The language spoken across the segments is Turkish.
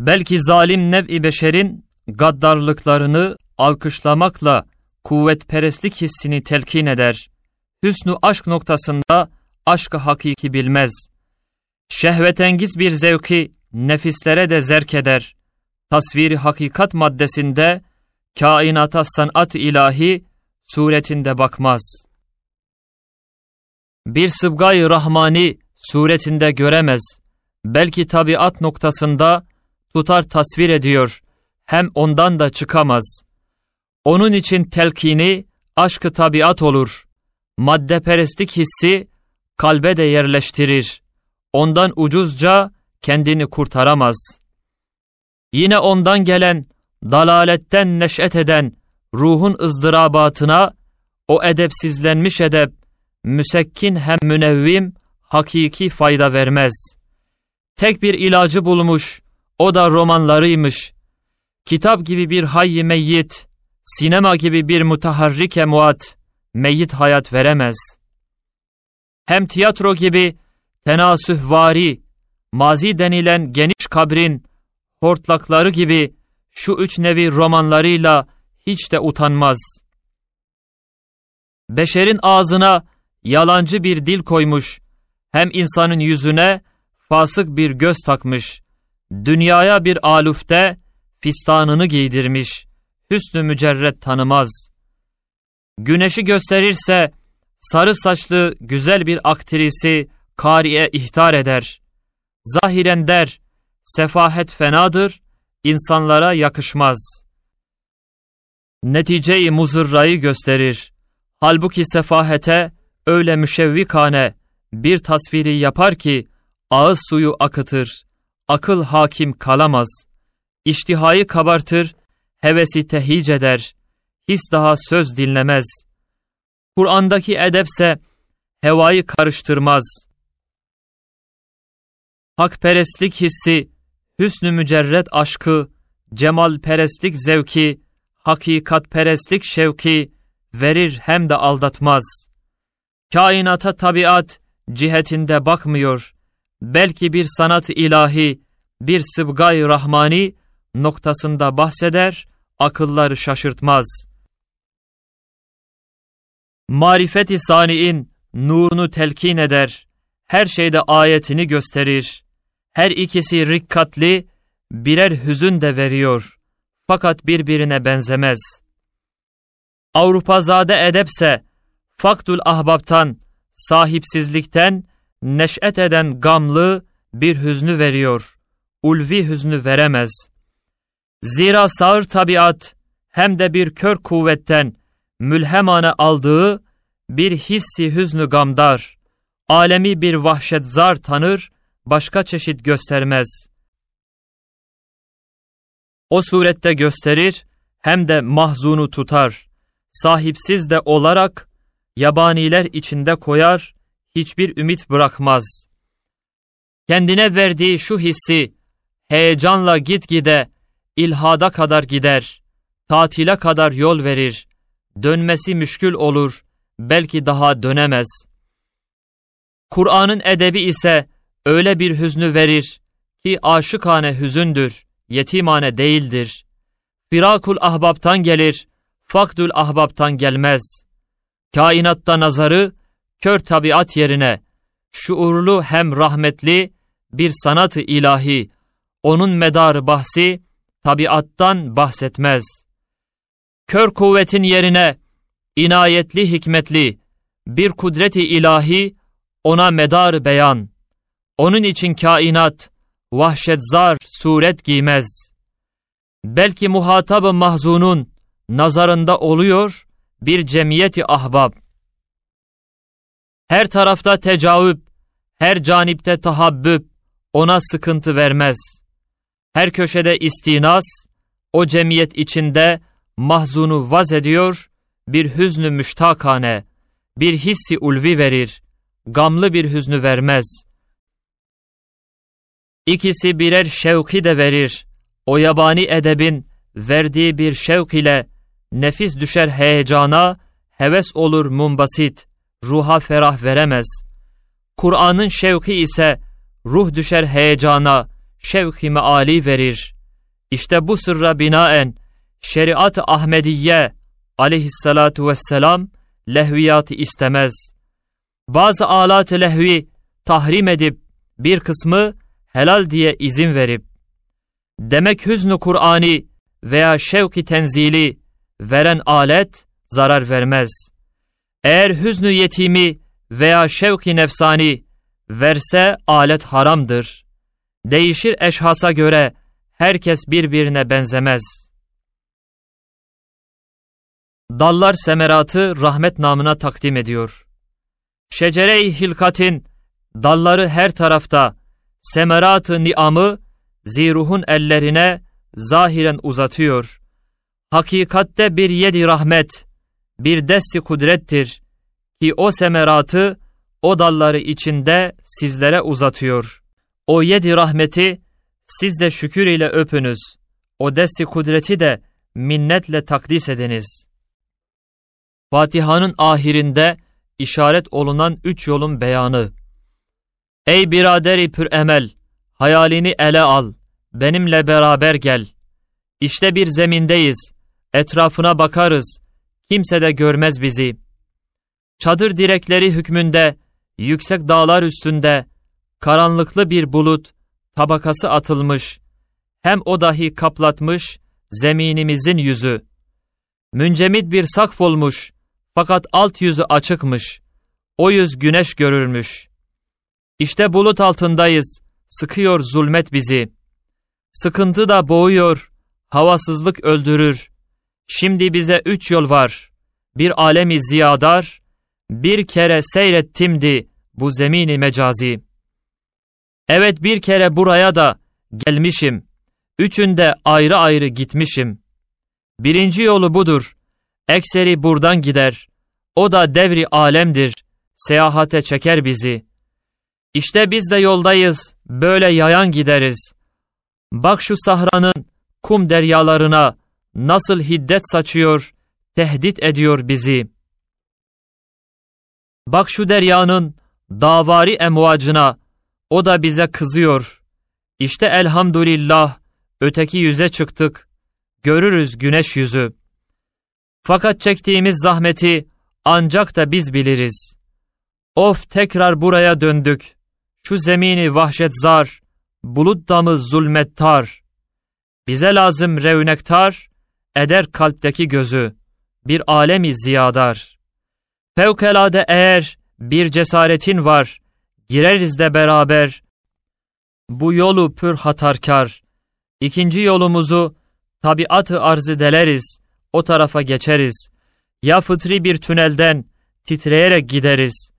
Belki zalim nev-i beşerin gaddarlıklarını alkışlamakla kuvvetperestlik hissini telkin eder. Hüsnü aşk noktasında aşkı hakiki bilmez. Şehvetengiz bir zevki nefislere de zerk eder. Tasviri hakikat maddesinde kainata sanat ilahi suretinde bakmaz. Bir sıbgayı rahmani suretinde göremez. Belki tabiat noktasında tutar tasvir ediyor. Hem ondan da çıkamaz. Onun için telkini aşkı tabiat olur. Maddeperestlik hissi kalbe de yerleştirir. Ondan ucuzca kendini kurtaramaz. Yine ondan gelen, dalaletten neş'et eden ruhun ızdırabatına o edepsizlenmiş edep, müsekkin hem münevvim, hakiki fayda vermez. Tek bir ilacı bulmuş, o da romanlarıymış. Kitap gibi bir hayy meyyit, sinema gibi bir mutaharrike muat, meyyit hayat veremez. Hem tiyatro gibi tenasühvari, mazi denilen geniş kabrin, hortlakları gibi şu üç nevi romanlarıyla hiç de utanmaz. Beşerin ağzına yalancı bir dil koymuş, hem insanın yüzüne fasık bir göz takmış, dünyaya bir alufte fistanını giydirmiş, hüsnü mücerret tanımaz. Güneşi gösterirse, sarı saçlı güzel bir aktrisi kariye ihtar eder. Zahiren der, sefahet fenadır, insanlara yakışmaz. Neticeyi muzırrayı gösterir. Halbuki sefahete öyle müşevvikane bir tasviri yapar ki ağız suyu akıtır, akıl hakim kalamaz. İştihayı kabartır, hevesi tehic eder, his daha söz dinlemez. Kur'an'daki edepse hevayı karıştırmaz. Hakperestlik hissi, hüsnü mücerret aşkı, cemalperestlik zevki, hakikatperestlik şevki verir hem de aldatmaz. Kainata tabiat cihetinde bakmıyor, belki bir sanat ilahi, bir sıbgay rahmani noktasında bahseder, akılları şaşırtmaz. Marifeti saniin nurunu telkin eder, her şeyde ayetini gösterir. Her ikisi rikkatli, birer hüzün de veriyor. Fakat birbirine benzemez. Avrupa zade edepse, faktul ahbaptan, sahipsizlikten, neş'et eden gamlı bir hüznü veriyor. Ulvi hüznü veremez. Zira sağır tabiat, hem de bir kör kuvvetten, mülhemane aldığı bir hissi hüznü gamdar, alemi bir vahşet zar tanır, başka çeşit göstermez. O surette gösterir, hem de mahzunu tutar. Sahipsiz de olarak, yabaniler içinde koyar, hiçbir ümit bırakmaz. Kendine verdiği şu hissi, heyecanla gitgide, ilhada kadar gider, tatile kadar yol verir, dönmesi müşkül olur, belki daha dönemez. Kur'an'ın edebi ise, öyle bir hüznü verir ki aşıkane hüzündür, yetimane değildir. Firakul ahbaptan gelir, fakdül ahbaptan gelmez. Kainatta nazarı, kör tabiat yerine, şuurlu hem rahmetli bir sanatı ilahi, onun medarı bahsi, tabiattan bahsetmez. Kör kuvvetin yerine, inayetli hikmetli, bir kudreti ilahi, ona medar beyan. Onun için kainat vahşetzar suret giymez. Belki muhatabı mahzunun nazarında oluyor bir cemiyeti ahbab. Her tarafta tecavüp, her canipte tahabbüp ona sıkıntı vermez. Her köşede istinas, o cemiyet içinde mahzunu vaz ediyor, bir hüznü müştakane, bir hissi ulvi verir, gamlı bir hüznü vermez.'' İkisi birer şevki de verir. O yabani edebin verdiği bir şevk ile nefis düşer heyecana, heves olur mumbasit, ruha ferah veremez. Kur'an'ın şevki ise ruh düşer heyecana, şevk-i meali verir. İşte bu sırra binaen şeriat-ı Ahmediye aleyhissalatu vesselam lehviyatı istemez. Bazı alat-ı lehvi tahrim edip bir kısmı helal diye izin verip, demek hüznü Kur'ani veya şevki tenzili veren alet zarar vermez. Eğer hüznü yetimi veya şevki nefsani verse alet haramdır. Değişir eşhasa göre herkes birbirine benzemez. Dallar semeratı rahmet namına takdim ediyor. Şecere-i hilkatin dalları her tarafta, semerat-ı niamı ziruhun ellerine zahiren uzatıyor. Hakikatte bir yedi rahmet, bir desti kudrettir ki o semeratı o dalları içinde sizlere uzatıyor. O yedi rahmeti siz de şükür ile öpünüz. O desti kudreti de minnetle takdis ediniz. Fatiha'nın ahirinde işaret olunan üç yolun beyanı. Ey biraderi pür emel, hayalini ele al, benimle beraber gel. İşte bir zemindeyiz, etrafına bakarız, kimse de görmez bizi. Çadır direkleri hükmünde, yüksek dağlar üstünde, karanlıklı bir bulut, tabakası atılmış, hem o dahi kaplatmış zeminimizin yüzü. Müncemit bir sakf olmuş, fakat alt yüzü açıkmış, o yüz güneş görürmüş. İşte bulut altındayız, sıkıyor zulmet bizi. Sıkıntı da boğuyor, havasızlık öldürür. Şimdi bize üç yol var. Bir alemi ziyadar, bir kere seyrettimdi bu zemini mecazi. Evet bir kere buraya da gelmişim. Üçünde ayrı ayrı gitmişim. Birinci yolu budur. Ekseri buradan gider. O da devri alemdir. Seyahate çeker bizi. İşte biz de yoldayız. Böyle yayan gideriz. Bak şu sahranın kum deryalarına nasıl hiddet saçıyor, tehdit ediyor bizi. Bak şu deryanın davari emvacına, o da bize kızıyor. İşte elhamdülillah öteki yüze çıktık. Görürüz güneş yüzü. Fakat çektiğimiz zahmeti ancak da biz biliriz. Of tekrar buraya döndük. Şu zemini vahşet zar, bulut damı zulmettar. Bize lazım revnektar, eder kalpteki gözü, bir alemi ziyadar. Fevkalade eğer bir cesaretin var, gireriz de beraber. Bu yolu pür hatarkar. İkinci yolumuzu tabiatı arzı deleriz, o tarafa geçeriz. Ya fıtri bir tünelden titreyerek gideriz.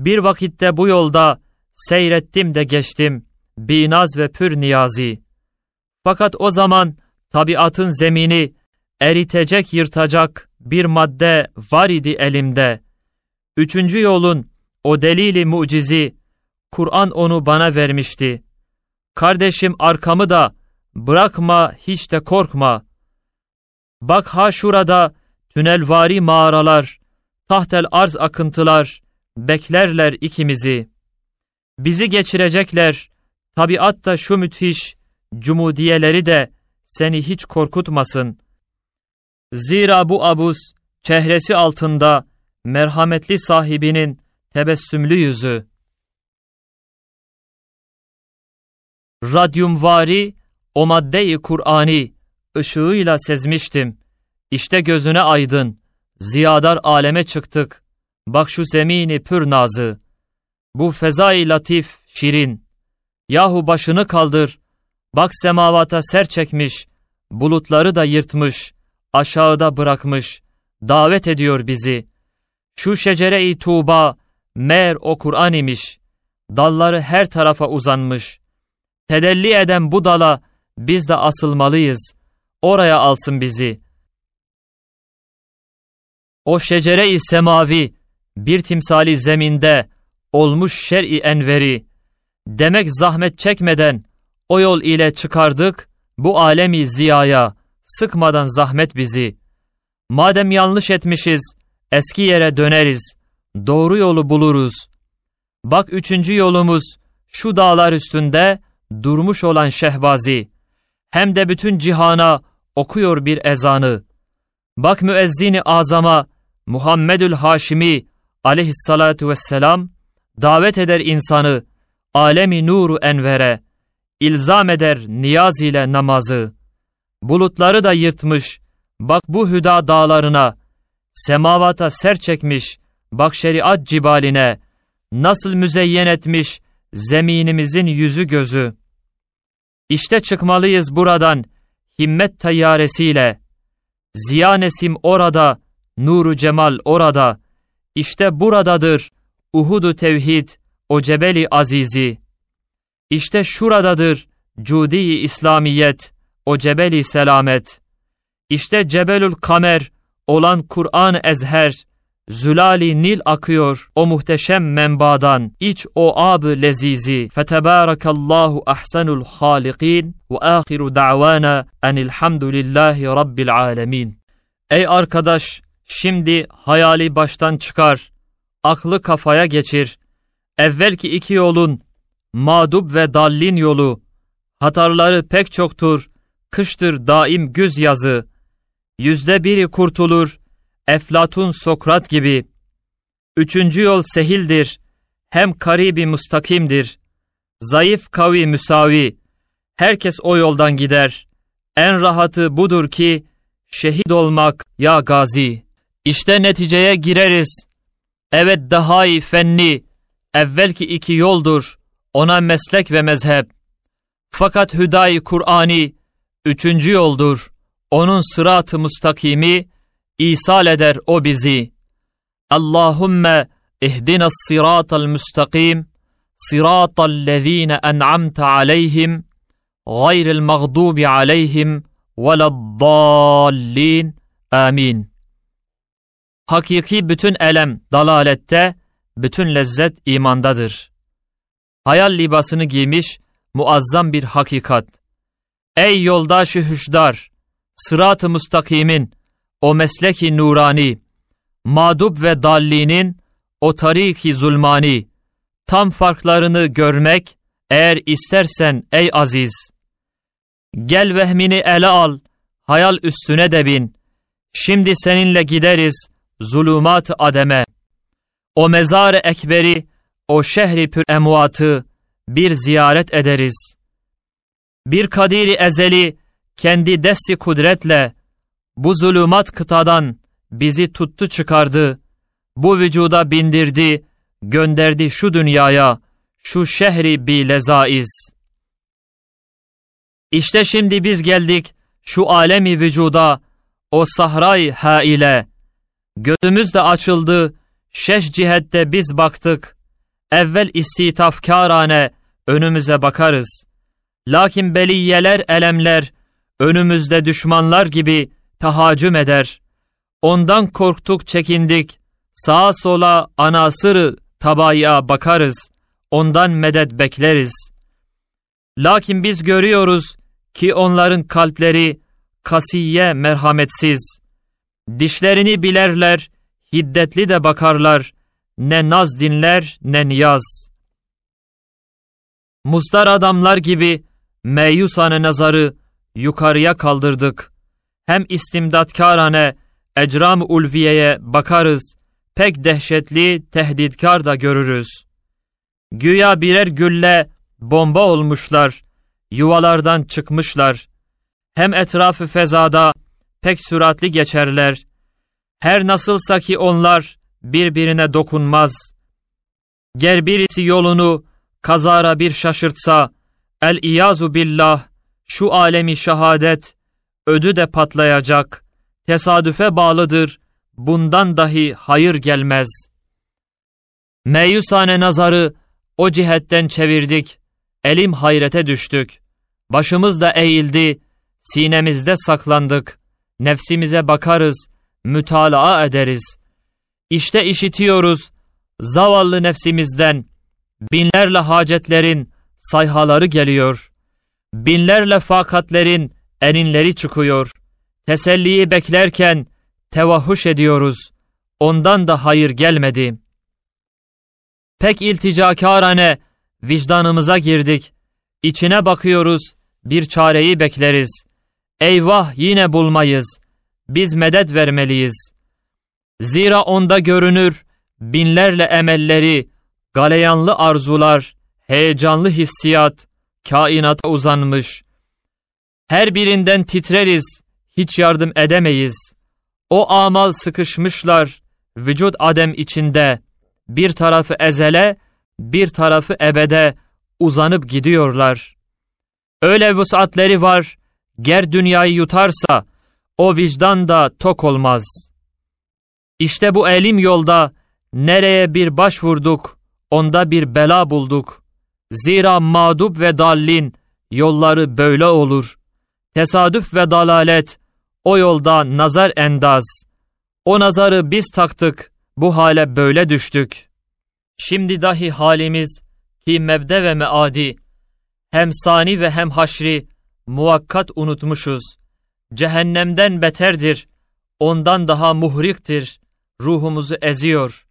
Bir vakitte bu yolda seyrettim de geçtim, binaz ve pür niyazi. Fakat o zaman tabiatın zemini eritecek yırtacak bir madde var idi elimde. Üçüncü yolun o delili mucizi, Kur'an onu bana vermişti. Kardeşim arkamı da bırakma hiç de korkma. Bak ha şurada tünelvari mağaralar, tahtel arz akıntılar, beklerler ikimizi. Bizi geçirecekler, tabiat şu müthiş, cumudiyeleri de seni hiç korkutmasın. Zira bu abus, çehresi altında, merhametli sahibinin tebessümlü yüzü. Radyumvari, o maddeyi Kur'ani, ışığıyla sezmiştim. İşte gözüne aydın, ziyadar aleme çıktık. Bak şu zemini pür nazı. Bu fezai latif, şirin. Yahu başını kaldır. Bak semavata ser çekmiş, bulutları da yırtmış, aşağıda bırakmış. Davet ediyor bizi. Şu şecere-i Tuğba, mer o Kur'an imiş. Dalları her tarafa uzanmış. Tedelli eden bu dala biz de asılmalıyız. Oraya alsın bizi. O şecere-i semavi, bir timsali zeminde, olmuş şer'i enveri. Demek zahmet çekmeden, o yol ile çıkardık, bu alemi ziyaya, sıkmadan zahmet bizi. Madem yanlış etmişiz, eski yere döneriz, doğru yolu buluruz. Bak üçüncü yolumuz, şu dağlar üstünde, durmuş olan şehbazi, hem de bütün cihana okuyor bir ezanı. Bak müezzini azama Muhammedül Haşimi aleyhissalatu vesselam davet eder insanı alemi nuru envere, ilzam eder niyaz ile namazı. Bulutları da yırtmış, bak bu hüda dağlarına, semavata ser çekmiş, bak şeriat cibaline, nasıl müzeyyen etmiş zeminimizin yüzü gözü. İşte çıkmalıyız buradan himmet tayyaresiyle. Ziya Nesim orada, Nuru Cemal orada. İşte buradadır Uhudu Tevhid, o Cebeli Azizi. İşte şuradadır Cudi İslamiyet, o Cebeli Selamet. İşte Cebelül Kamer olan Kur'an Ezher, Zülali Nil akıyor o muhteşem menbadan, iç o ab lezizi. Fetebârekallahu ahsenul halikin ve ahiru da'vana enilhamdülillahi rabbil alemin. Ey arkadaş, şimdi hayali baştan çıkar, aklı kafaya geçir. Evvelki iki yolun, mağdub ve dallin yolu, hatarları pek çoktur, kıştır daim güz yazı. Yüzde biri kurtulur, Eflatun Sokrat gibi. Üçüncü yol sehildir, hem karibi mustakimdir. Zayıf kavi müsavi, herkes o yoldan gider. En rahatı budur ki, şehit olmak ya gazi. İşte neticeye gireriz. Evet daha iyi fenni, evvelki iki yoldur, ona meslek ve mezhep. Fakat hüdayi Kur'ani, üçüncü yoldur, onun sırat-ı mustakimi, İsal eder o bizi. Allahümme ihdinas sıratal müstakim, sıratal lezine en'amte aleyhim, gayril mağdubi aleyhim, veleddallin. Amin. Hakiki bütün elem dalalette, bütün lezzet imandadır. Hayal libasını giymiş muazzam bir hakikat. Ey yoldaşı hüşdar, sırat-ı müstakimin, o mesleki nurani, mağdub ve dallinin o tariki zulmani, tam farklarını görmek eğer istersen ey aziz. Gel vehmini ele al, hayal üstüne de bin. Şimdi seninle gideriz zulümat ademe. O mezar ekberi, o şehri pür emuatı bir ziyaret ederiz. Bir kadiri ezeli kendi desti kudretle bu zulümat kıtadan bizi tuttu çıkardı, bu vücuda bindirdi, gönderdi şu dünyaya, şu şehri bi lezaiz. İşte şimdi biz geldik şu alemi vücuda, o sahray ha ile. Gözümüz de açıldı, şeş cihette biz baktık. Evvel istitafkârane önümüze bakarız. Lakin beliyeler elemler, önümüzde düşmanlar gibi tahacüm eder. Ondan korktuk çekindik. Sağa sola anasırı tabaya bakarız. Ondan medet bekleriz. Lakin biz görüyoruz ki onların kalpleri kasiye merhametsiz. Dişlerini bilerler, hiddetli de bakarlar. Ne naz dinler ne niyaz. Muzdar adamlar gibi meyusane nazarı yukarıya kaldırdık hem istimdatkârane ecram ulviyeye bakarız, pek dehşetli tehditkar da görürüz. Güya birer gülle bomba olmuşlar, yuvalardan çıkmışlar. Hem etrafı fezada pek süratli geçerler. Her nasılsa ki onlar birbirine dokunmaz. Ger birisi yolunu kazara bir şaşırtsa, el-iyazu billah, şu alemi şehadet, ödü de patlayacak, tesadüfe bağlıdır, bundan dahi hayır gelmez. Meyusane nazarı o cihetten çevirdik, elim hayrete düştük. Başımız da eğildi, sinemizde saklandık. Nefsimize bakarız, mütalaa ederiz. İşte işitiyoruz, zavallı nefsimizden, binlerle hacetlerin sayhaları geliyor. Binlerle fakatlerin eninleri çıkıyor. Teselliyi beklerken tevahhuş ediyoruz. Ondan da hayır gelmedi. Pek ilticakârane vicdanımıza girdik. İçine bakıyoruz, bir çareyi bekleriz. Eyvah yine bulmayız. Biz medet vermeliyiz. Zira onda görünür binlerle emelleri, galeyanlı arzular, heyecanlı hissiyat, kainata uzanmış. Her birinden titreriz, hiç yardım edemeyiz. O amal sıkışmışlar, vücut adem içinde. Bir tarafı ezele, bir tarafı ebede uzanıp gidiyorlar. Öyle vusatleri var, ger dünyayı yutarsa, o vicdan da tok olmaz. İşte bu elim yolda, nereye bir başvurduk, onda bir bela bulduk. Zira mağdup ve dallin, yolları böyle olur. Tesadüf ve dalalet, o yolda nazar endaz. O nazarı biz taktık, bu hale böyle düştük. Şimdi dahi halimiz ki mebde ve meadi, hem sani ve hem haşri muvakkat unutmuşuz. Cehennemden beterdir, ondan daha muhriktir, ruhumuzu eziyor.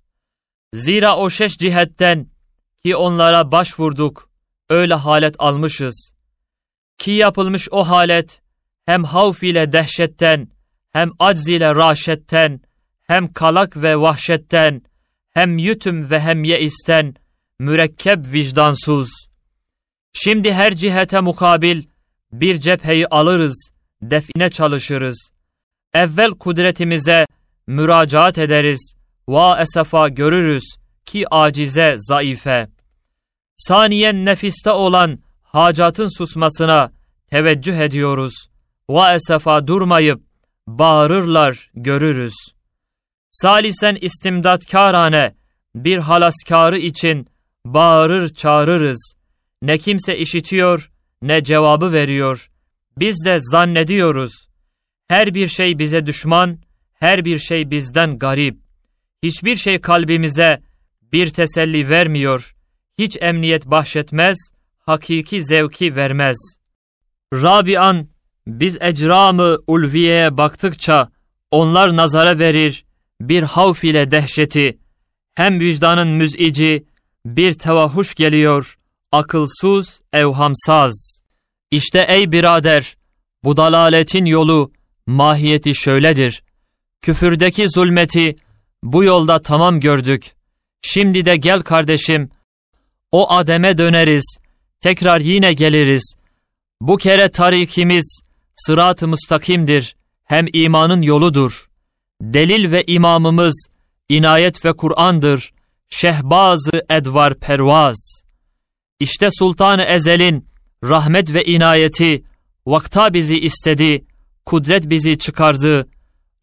Zira o şeş cihetten ki onlara başvurduk, öyle halet almışız. Ki yapılmış o halet, hem havf ile dehşetten, hem acz ile raşetten, hem kalak ve vahşetten, hem yütüm ve hem yeisten, mürekkep vicdansuz. Şimdi her cihete mukabil, bir cepheyi alırız, define çalışırız. Evvel kudretimize müracaat ederiz, va esefa görürüz ki acize, zayıfe. Saniyen nefiste olan hacatın susmasına teveccüh ediyoruz va esefa durmayıp bağırırlar görürüz. Salisen istimdatkârane bir halaskarı için bağırır çağırırız. Ne kimse işitiyor ne cevabı veriyor. Biz de zannediyoruz. Her bir şey bize düşman, her bir şey bizden garip. Hiçbir şey kalbimize bir teselli vermiyor. Hiç emniyet bahşetmez, hakiki zevki vermez. Rabian biz ecramı ulviyeye baktıkça onlar nazara verir bir havf ile dehşeti. Hem vicdanın müzici bir tevahuş geliyor, akılsız, evhamsaz. İşte ey birader, bu dalaletin yolu, mahiyeti şöyledir. Küfürdeki zulmeti bu yolda tamam gördük. Şimdi de gel kardeşim, o ademe döneriz, tekrar yine geliriz. Bu kere tarikimiz, sırat-ı müstakimdir, hem imanın yoludur. Delil ve imamımız, inayet ve Kur'an'dır, şehbazı edvar pervaz. İşte Sultan-ı Ezel'in rahmet ve inayeti, vakta bizi istedi, kudret bizi çıkardı,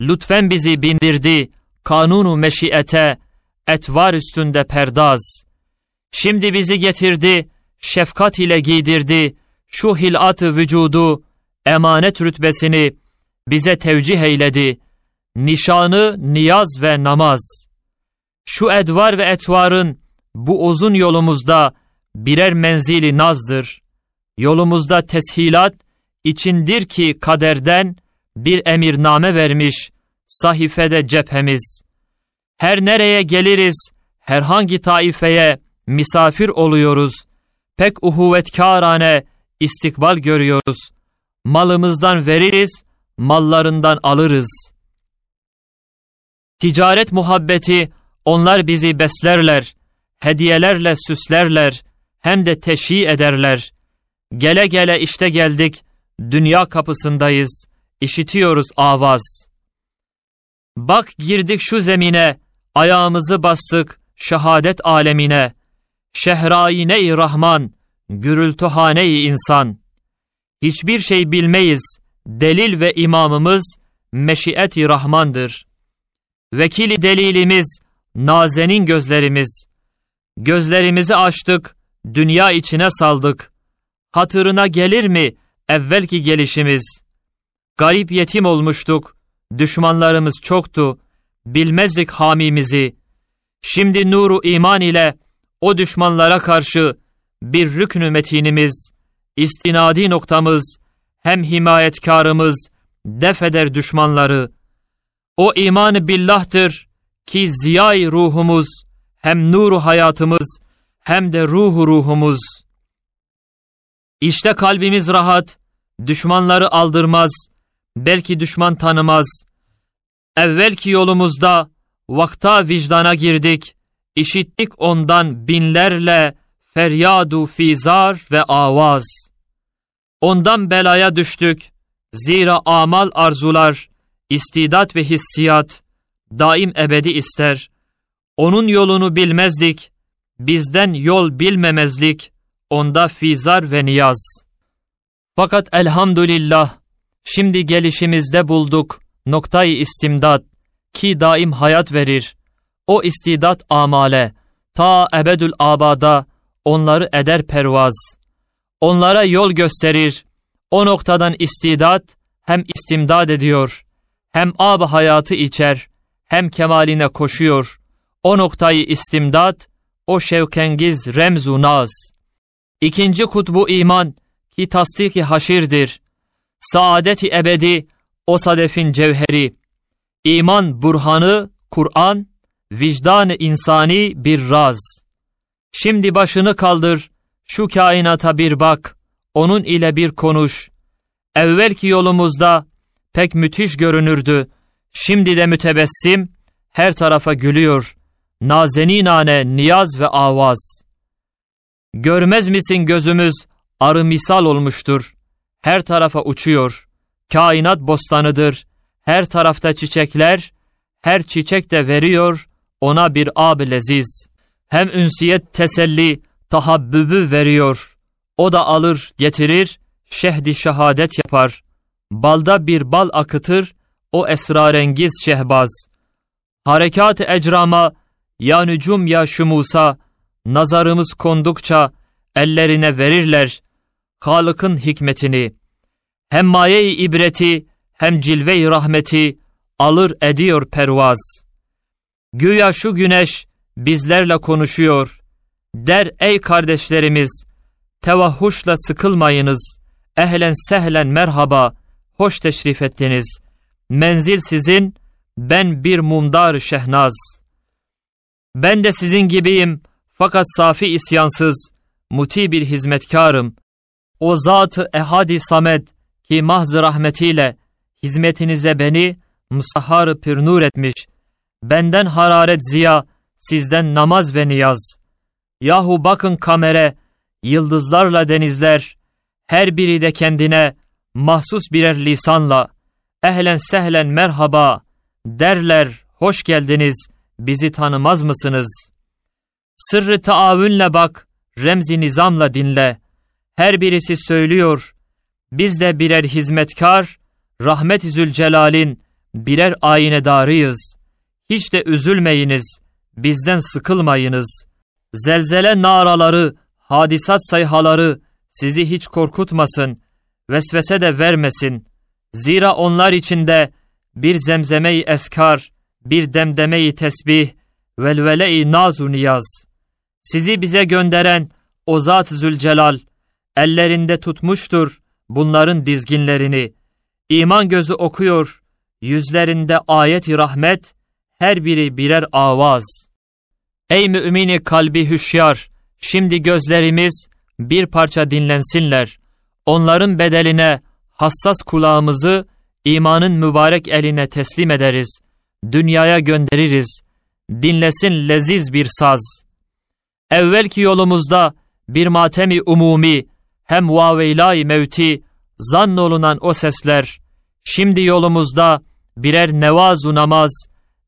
lütfen bizi bindirdi, kanunu meşiyete, etvar üstünde perdaz. Şimdi bizi getirdi, şefkat ile giydirdi, şu hilat-ı vücudu, emanet rütbesini bize tevcih eyledi. Nişanı niyaz ve namaz. Şu edvar ve etvarın bu uzun yolumuzda birer menzili nazdır. Yolumuzda teshilat içindir ki kaderden bir emirname vermiş sahifede cephemiz. Her nereye geliriz, herhangi taifeye misafir oluyoruz. Pek uhuvvetkârane istikbal görüyoruz. Malımızdan veririz, mallarından alırız. Ticaret muhabbeti onlar bizi beslerler, hediyelerle süslerler, hem de teşhi ederler. Gele gele işte geldik, dünya kapısındayız, işitiyoruz avaz. Bak girdik şu zemine, ayağımızı bastık şehadet alemine. Şehrayine-i Rahman, gürültühane-i insan.'' hiçbir şey bilmeyiz. Delil ve imamımız meşiyet-i Rahmandır. Vekili delilimiz, nazenin gözlerimiz. Gözlerimizi açtık, dünya içine saldık. Hatırına gelir mi evvelki gelişimiz? Garip yetim olmuştuk, düşmanlarımız çoktu, bilmezdik hamimizi. Şimdi nuru iman ile o düşmanlara karşı bir rüknü metinimiz.'' istinadi noktamız, hem himayetkarımız, defeder düşmanları. O imanı billah'tır ki ziyay ruhumuz, hem nuru hayatımız, hem de ruhu ruhumuz.'' İşte kalbimiz rahat, düşmanları aldırmaz, belki düşman tanımaz. Evvelki yolumuzda vakta vicdana girdik, işittik ondan binlerle feryadu fizar ve avaz. Ondan belaya düştük, zira amal arzular, istidat ve hissiyat, daim ebedi ister. Onun yolunu bilmezdik, bizden yol bilmemezlik, onda fizar ve niyaz. Fakat elhamdülillah, şimdi gelişimizde bulduk noktayı istimdat ki daim hayat verir. O istidat amale, ta ebedül abada onları eder pervaz. Onlara yol gösterir. O noktadan istidat hem istimdad ediyor, hem ab hayatı içer, hem kemaline koşuyor. O noktayı istimdat, o şevkengiz remzu naz. İkinci kutbu iman ki tasdiki haşirdir. Saadeti ebedi o sadefin cevheri. İman burhanı, Kur'an, vicdan insani bir raz. Şimdi başını kaldır, şu kainata bir bak, onun ile bir konuş. Evvelki yolumuzda pek müthiş görünürdü. Şimdi de mütebessim, her tarafa gülüyor. Nazeninane niyaz ve avaz. Görmez misin gözümüz arı misal olmuştur. Her tarafa uçuyor. Kainat bostanıdır. Her tarafta çiçekler, her çiçek de veriyor ona bir ab leziz. Hem ünsiyet teselli, tahabbübü veriyor. O da alır, getirir, şehdi şehadet yapar. Balda bir bal akıtır, o esrarengiz şehbaz. Harekat ecrama, ya nücum ya şumusa, nazarımız kondukça ellerine verirler Halık'ın hikmetini. Hem maye ibreti hem cilve-i rahmeti alır ediyor pervaz. Güya şu güneş bizlerle konuşuyor. Der ey kardeşlerimiz, tevahhuşla sıkılmayınız. Ehlen sehlen merhaba, hoş teşrif ettiniz. Menzil sizin, ben bir mumdar şehnaz. Ben de sizin gibiyim, fakat safi isyansız, muti bir hizmetkarım. O zat-ı ehadi samed ki mahz rahmetiyle hizmetinize beni musahhar pür nur etmiş. Benden hararet ziya, sizden namaz ve niyaz. Yahu bakın kamere, yıldızlarla denizler, her biri de kendine mahsus birer lisanla, ehlen sehlen merhaba, derler, hoş geldiniz, bizi tanımaz mısınız? Sırrı taavünle bak, remzi nizamla dinle. Her birisi söylüyor, biz de birer hizmetkar, rahmet-i zülcelalin birer aynedarıyız. Hiç de üzülmeyiniz, bizden sıkılmayınız. Zelzele naraları, hadisat sayhaları sizi hiç korkutmasın, vesvese de vermesin. Zira onlar içinde bir zemzeme-i eskar, bir demdeme-i tesbih, velvele-i nazu niyaz. Sizi bize gönderen o Zat Zülcelal, ellerinde tutmuştur bunların dizginlerini. İman gözü okuyor, yüzlerinde ayet-i rahmet, her biri birer avaz. Ey mümini kalbi hüşyar, şimdi gözlerimiz bir parça dinlensinler. Onların bedeline hassas kulağımızı imanın mübarek eline teslim ederiz. Dünyaya göndeririz. Dinlesin leziz bir saz. Evvelki yolumuzda bir matemi umumi, hem vaveylay mevti, zannolunan o sesler, şimdi yolumuzda birer nevazu namaz,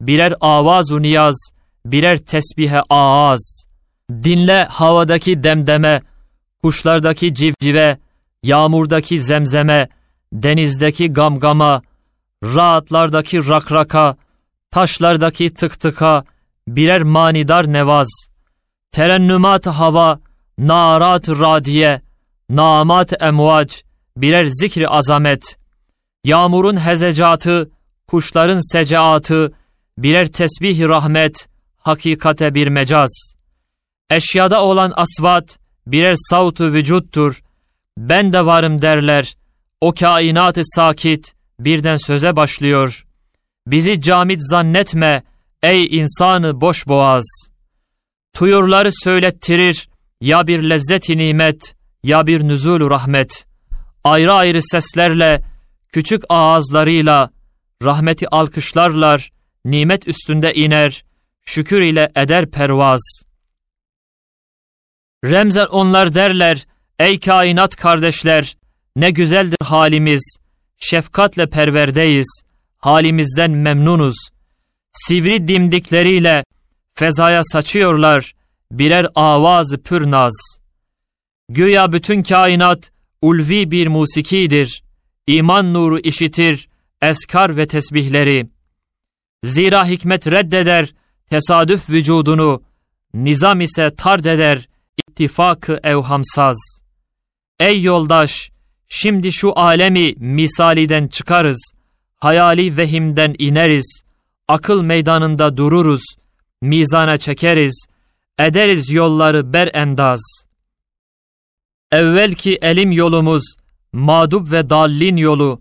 birer avazu niyaz, birer tesbihe ağaz. Dinle havadaki demdeme, kuşlardaki civcive, yağmurdaki zemzeme, denizdeki gamgama, rahatlardaki rakraka, taşlardaki tık tıka, birer manidar nevaz. Terennümat hava, narat radiye, namat emvac, birer zikri azamet. Yağmurun hezecatı, kuşların secaatı, birer tesbih rahmet, hakikate bir mecaz. Eşyada olan asvat, birer savtu vücuttur. Ben de varım derler. O kainatı sakit, birden söze başlıyor. Bizi camit zannetme, ey insanı boş boğaz. Tuyurları söylettirir, ya bir lezzeti nimet, ya bir nüzulü rahmet. Ayrı ayrı seslerle, küçük ağızlarıyla, rahmeti alkışlarlar, nimet üstünde iner, şükür ile eder pervaz. Remzen onlar derler, ey kainat kardeşler, ne güzeldir halimiz, şefkatle perverdeyiz, halimizden memnunuz. Sivri dimdikleriyle fezaya saçıyorlar birer avaz pürnaz. Güya bütün kainat ulvi bir musikidir, iman nuru işitir, eskar ve tesbihleri. Zira hikmet reddeder tesadüf vücudunu, nizam ise tard eder ittifakı evhamsaz. Ey yoldaş, şimdi şu alemi misaliden çıkarız, hayali vehimden ineriz, akıl meydanında dururuz, mizana çekeriz, ederiz yolları ber endaz. Evvel ki elim yolumuz, mağdub ve dallin yolu,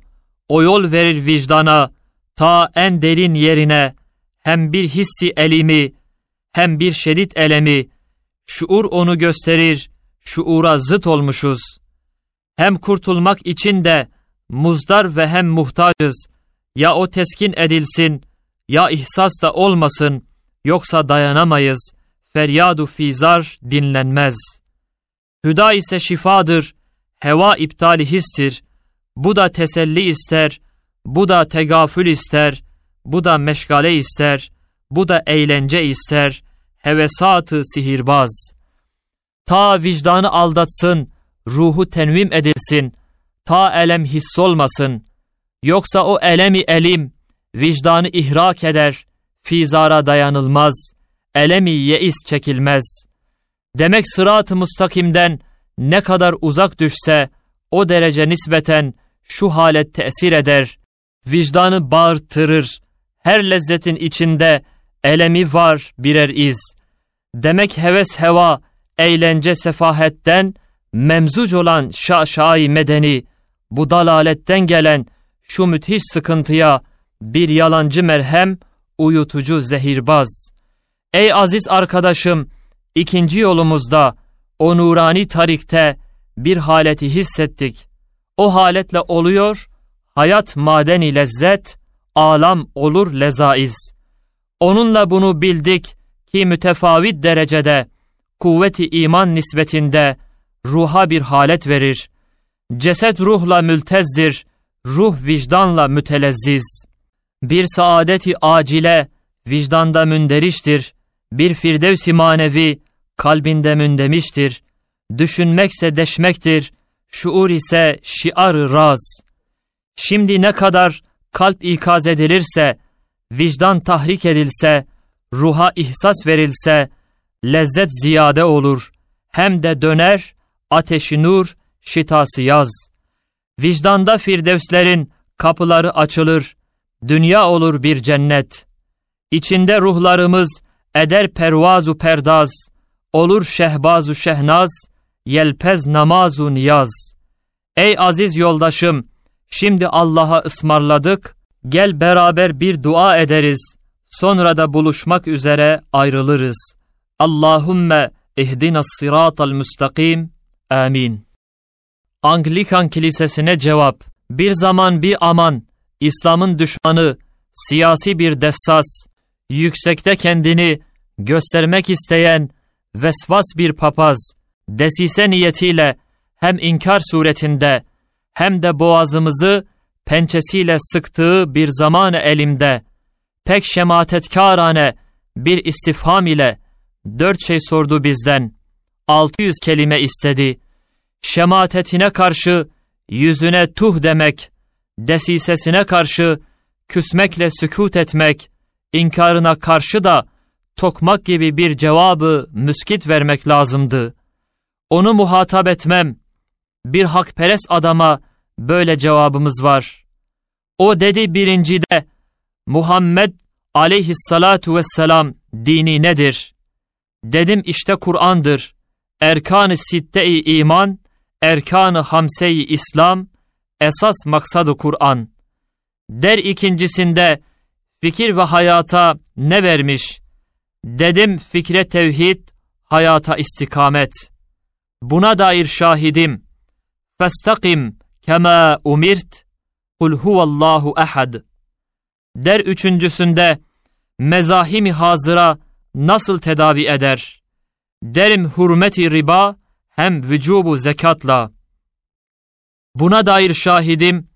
o yol verir vicdana, ta en derin yerine, hem bir hissi elimi, hem bir şedid elemi, şuur onu gösterir, şuura zıt olmuşuz. Hem kurtulmak için de muzdar ve hem muhtacız. Ya o teskin edilsin, ya ihsas da olmasın, yoksa dayanamayız. Feryadu fizar dinlenmez. Hüda ise şifadır, heva iptali histir. Bu da teselli ister, bu da tegafül ister, bu da meşgale ister, bu da eğlence ister, hevesatı sihirbaz. Ta vicdanı aldatsın, ruhu tenvim edilsin, ta elem hissolmasın. Yoksa o elemi elim, vicdanı ihrak eder, fizara dayanılmaz, elemi yeis çekilmez. Demek sırat-ı mustakimden ne kadar uzak düşse, o derece nispeten şu halet tesir eder, vicdanı bağırtırır, her lezzetin içinde elemi var birer iz. Demek heves heva, eğlence sefahetten, memzuc olan şaşai medeni, bu dalaletten gelen şu müthiş sıkıntıya bir yalancı merhem, uyutucu zehirbaz. Ey aziz arkadaşım, ikinci yolumuzda, o nurani tarikte bir haleti hissettik. O haletle oluyor, hayat madeni lezzet, alam olur lezaiz. Onunla bunu bildik ki mütefavit derecede, kuvveti iman nisbetinde ruha bir halet verir. Ceset ruhla mültezdir, ruh vicdanla mütelezziz. Bir saadeti acile vicdanda münderiştir, bir firdevsi manevi kalbinde mündemiştir. Düşünmekse deşmektir, şuur ise şiar raz. Şimdi ne kadar kalp ikaz edilirse, vicdan tahrik edilse, ruha ihsas verilse, lezzet ziyade olur. Hem de döner, ateşi nur, şitası yaz. Vicdanda firdevslerin kapıları açılır, dünya olur bir cennet. İçinde ruhlarımız eder pervazu perdaz, olur şehbazu şehnaz, yelpez namazu niyaz. Ey aziz yoldaşım, şimdi Allah'a ısmarladık, gel beraber bir dua ederiz, sonra da buluşmak üzere ayrılırız. Allahümme ihdina sıratal müstakim, amin. Anglikan Kilisesi'ne cevap, bir zaman bir aman, İslam'ın düşmanı, siyasi bir dessas, yüksekte kendini göstermek isteyen vesvas bir papaz, desise niyetiyle hem inkar suretinde hem de boğazımızı pençesiyle sıktığı bir zaman elimde, pek şematetkârane bir istifham ile dört şey sordu bizden, 600 kelime istedi. Şematetine karşı yüzüne tuh demek, desisesine karşı küsmekle sükut etmek, inkarına karşı da tokmak gibi bir cevabı müskit vermek lazımdı. Onu muhatap etmem. Bir hakperest adama böyle cevabımız var. O dedi birincide, Muhammed aleyhissalatu vesselam dini nedir? Dedim işte Kur'an'dır. Erkan-ı sitte-i iman, erkan-ı hamse-i İslam, esas maksadı Kur'an. Der ikincisinde fikir ve hayata ne vermiş? Dedim fikre tevhid, hayata istikamet. Buna dair şahidim. Festakim kema umirt. Kul huvallahu ehad. Der üçüncüsünde mezahimi hazıra nasıl tedavi eder? Derim hürmeti riba hem vücubu zekatla. Buna dair şahidim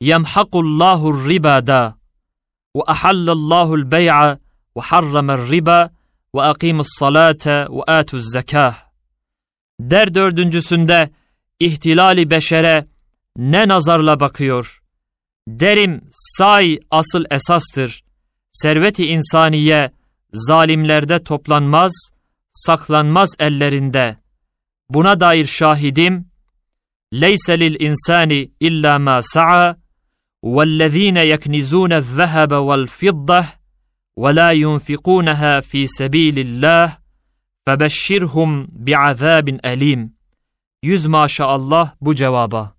yemhakullahu ribada ve ahallallahu bey'a ve harramer riba ve akimus salate ve atuz zekah. Der dördüncüsünde ihtilali beşere ne nazarla bakıyor? Derim say asıl esastır. Serveti insaniye zalimlerde toplanmaz, saklanmaz ellerinde. Buna dair şahidim, leyse lil insani illa ma sa'a, وَالَّذ۪ينَ يَكْنِزُونَ الذَّهَبَ وَالْفِضَّةِ وَلَا يُنْفِقُونَهَا ف۪ي سَب۪يلِ اللّٰهِ فَبَشِّرْهُمْ بِعَذَابٍ أَل۪يمٍ Yüz maşallah bu cevaba.